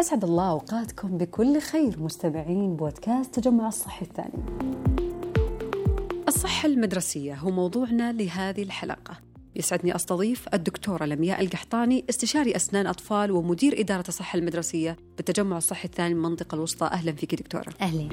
أسعد الله أوقاتكم بكل خير مستمعين بودكاست تجمع الصحي الثاني الصحة المدرسية هو موضوعنا لهذه الحلقة. يسعدني أستضيف الدكتورة لمياء القحطاني استشاري أسنان أطفال ومدير إدارة الصحة المدرسية بالتجمع الصحي الثاني من المنطقة الوسطى. أهلا فيك دكتورة. أهلا.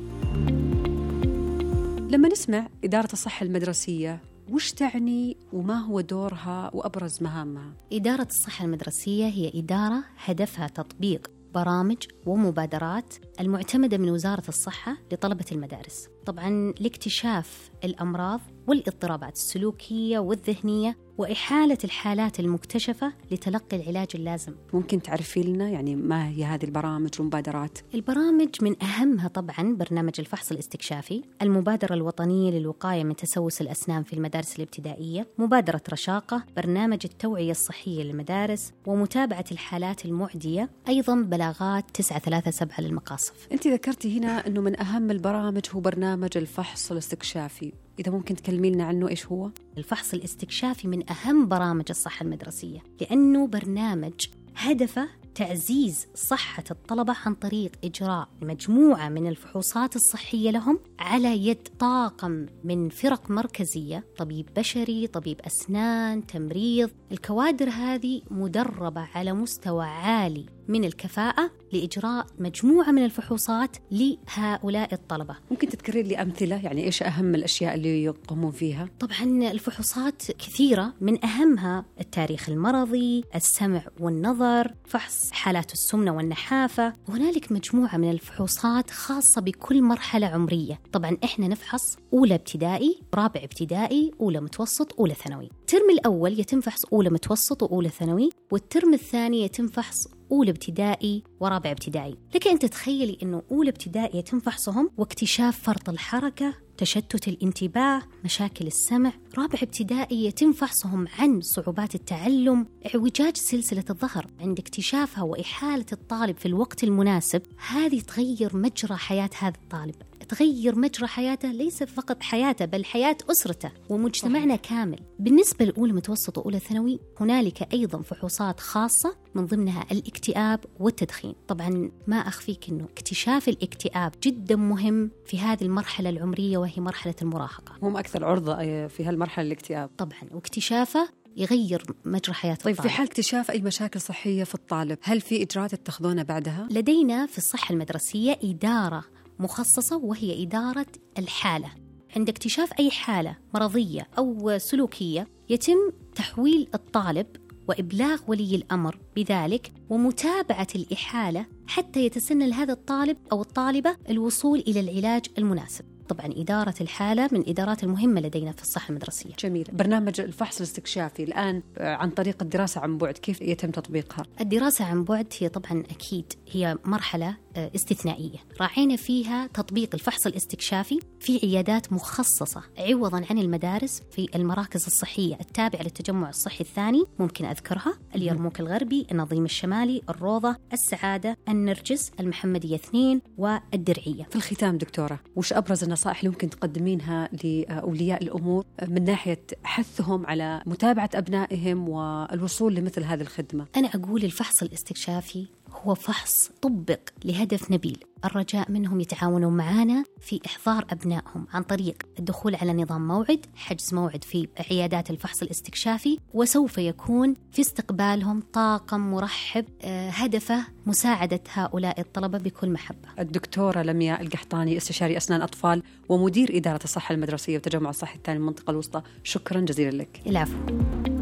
لما نسمع إدارة الصحة المدرسية وش تعني وما هو دورها وأبرز مهامها؟ إدارة الصحة المدرسية هي إدارة هدفها تطبيق برامج ومبادرات المعتمدة من وزارة الصحة لطلبة المدارس. طبعا لاكتشاف الأمراض والاضطرابات السلوكية والذهنية وإحالة الحالات المكتشفة لتلقي العلاج اللازم ممكن تعرفي لنا يعني ما هي هذه البرامج والمبادرات؟ البرامج من أهمها طبعا برنامج الفحص الاستكشافي المبادرة الوطنية للوقاية من تسوس الأسنان في المدارس الابتدائية مبادرة رشاقة برنامج التوعية الصحية للمدارس ومتابعة الحالات المعدية أيضا بلاغات 937 للمقاصف أنت ذكرتي هنا أنه من أهم البرامج هو برنامج الفحص الاستكشافي. إذا ممكن تكلمي لنا عنه إيش هو؟ الفحص الاستكشافي من أهم برامج الصحة المدرسية لأنه برنامج هدفه تعزيز صحة الطلبة عن طريق إجراء مجموعة من الفحوصات الصحية لهم على يد طاقم من فرق مركزية طبيب بشري، طبيب أسنان، تمريض، الكوادر هذه مدربة على مستوى عالي. من الكفاءة لإجراء مجموعة من الفحوصات لهؤلاء الطلبة. ممكن تذكرين لي أمثلة؟ يعني إيش أهم الأشياء اللي يقومون فيها؟ طبعا الفحوصات كثيرة من أهمها التاريخ المرضي السمع والنظر فحص حالات السمنة والنحافة. وهنالك مجموعة من الفحوصات خاصة بكل مرحلة عمرية. طبعا إحنا نفحص أولى ابتدائي رابع ابتدائي أولى متوسط أولى ثانوي. الترم الأول يتم فحص أولى متوسط وأولى ثانوي والترم الثاني يتم فحص أولى ابتدائي ورابع ابتدائي. لك أن تتخيلي أنه أولى ابتدائي يتم فحصهم واكتشاف فرط الحركة تشتت الانتباه مشاكل السمع. رابع ابتدائي يتم فحصهم عن صعوبات التعلم اعوجاج سلسلة الظهر عند اكتشافها وإحالة الطالب في الوقت المناسب. هذه تغير مجرى حياة هذا الطالب. تغير مجرى حياته ليس فقط حياته بل حياة أسرته ومجتمعنا صحيح. كامل بالنسبة لأولى متوسط وأولى ثانوي هنالك أيضا فحوصات خاصة من ضمنها الاكتئاب والتدخين طبعا ما أخفيك أنه اكتشاف الاكتئاب جدا مهم في هذه المرحلة العمرية وهي مرحلة المراهقة هم أكثر عرضة في هالمرحلة الاكتئاب طبعا واكتشافه يغير مجرى حياة طيب الطالب. في حال اكتشاف أي مشاكل صحية في الطالب هل في إجراءات تتخذونها بعدها؟ لدينا في الصحة المدرسية إدارة مخصصة وهي إدارة الحالة. عند اكتشاف أي حالة مرضية أو سلوكية يتم تحويل الطالب وإبلاغ ولي الأمر بذلك ومتابعة الإحالة حتى يتسنى لهذا الطالب أو الطالبة الوصول إلى العلاج المناسب. طبعا إدارة الحالة من إدارات المهمة لدينا في الصحة المدرسية. جميل. برنامج الفحص الاستكشافي الآن عن طريق الدراسة عن بعد كيف يتم تطبيقها؟ الدراسة عن بعد هي طبعا أكيد هي مرحلة آه، استثنائية. راعينا فيها تطبيق الفحص الاستكشافي في عيادات مخصصة عوضا عن المدارس في المراكز الصحية التابعة للتجمع الصحي الثاني ممكن أذكرها اليرموك الغربي النظيم الشمالي الروضة السعادة النرجس المحمدية اثنين والدرعية. في الختام دكتورة وش أبرز النصائح اللي ممكن تقدمينها لأولياء الأمور من ناحية حثهم على متابعة أبنائهم والوصول لمثل هذه الخدمة؟ أنا أقول الفحص الاستكشافي هو فحص طبق لهدف نبيل. الرجاء منهم يتعاونون معنا في إحضار أبنائهم عن طريق الدخول على نظام موعد حجز موعد في عيادات الفحص الاستكشافي وسوف يكون في استقبالهم طاقم مرحب آه، هدفه مساعدة هؤلاء الطلبة بكل محبة. الدكتورة لمياء القحطاني استشاري أسنان أطفال ومدير إدارة الصحة المدرسية وتجمع الصحي الثاني المنطقة الوسطى. شكرا جزيلا لك. العفو.